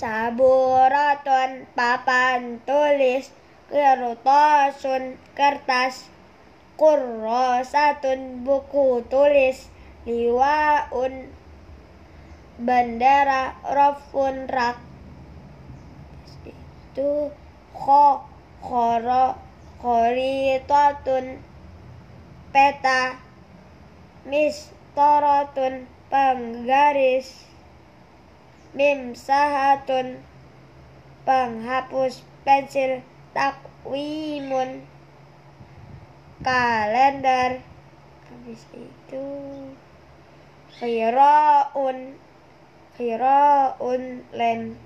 Saburatun papan tulis Kertosun kertas Kurrosatun buku tulis Liwaun bendera Rofun rak. Itu Kho Khoro Khoritatun peta Mistorotun penggaris Mimsahatun penghapus pensil takwimun. Kalender. Habis itu. Khiraun. Khiraun len